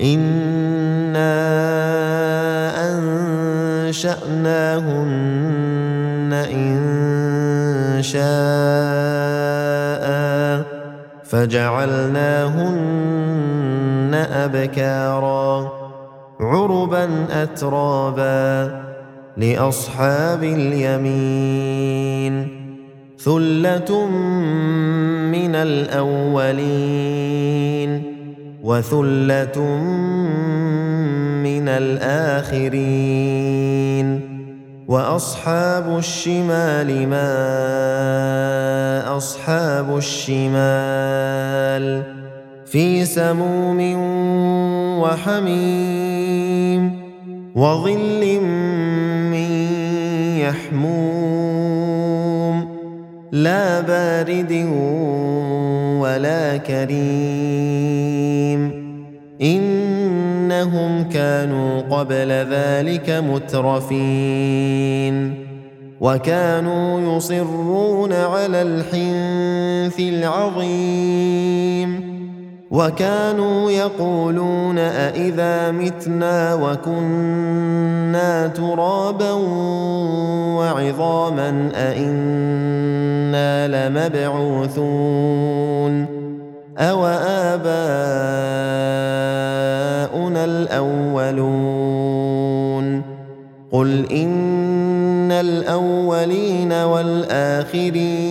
أنا انشاناهن ان شاء فجعلناهن ابكارا عربا اترابا لاصحاب اليمين ثله من الاولين وثلة من الآخرين. وأصحاب الشمال ما أصحاب الشمال. في سموم وحميم وظل من يحموم. لا بارد ولا كريم. إنهم كانوا قبل ذلك مترفين. وكانوا يصرون على الحنث العظيم. وكانوا يقولون أإذا متنا وكنا ترابا وعظاما أإنا لمبعوثون أو آباؤنا الأولون قل إن الأولين والآخرين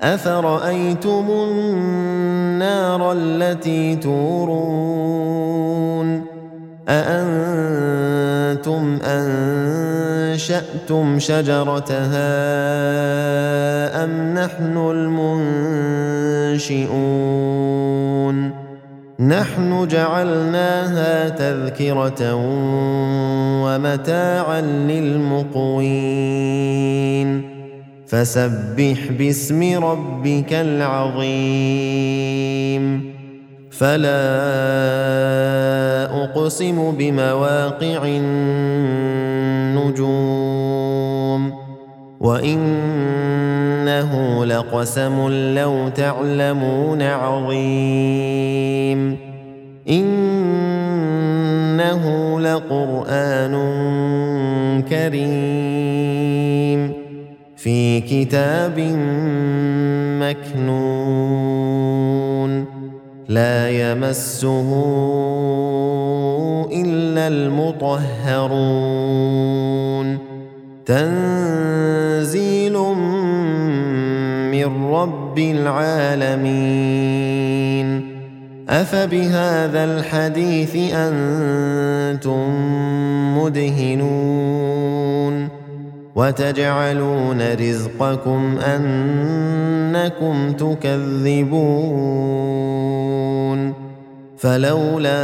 افرايتم النار التي تورون اانتم انشاتم شجرتها ام نحن المنشئون نحن جعلناها تذكره ومتاعا للمقوين فسبح باسم ربك العظيم. فلا أقسم بمواقع النجوم. وإنه لقسم لو تعلمون عظيم. إنه لقرآن كريم. في كتاب مكنون لا يمسه إلا المطهرون. تنزيل من رب العالمين. أفبهذا الحديث أنتم مدهنون؟ وتجعلون رزقكم أنكم تكذبون فلولا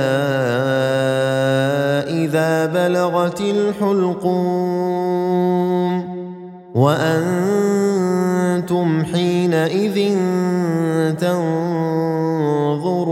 إذا بلغت الحلقوم وأنتم حينئذ تنظرون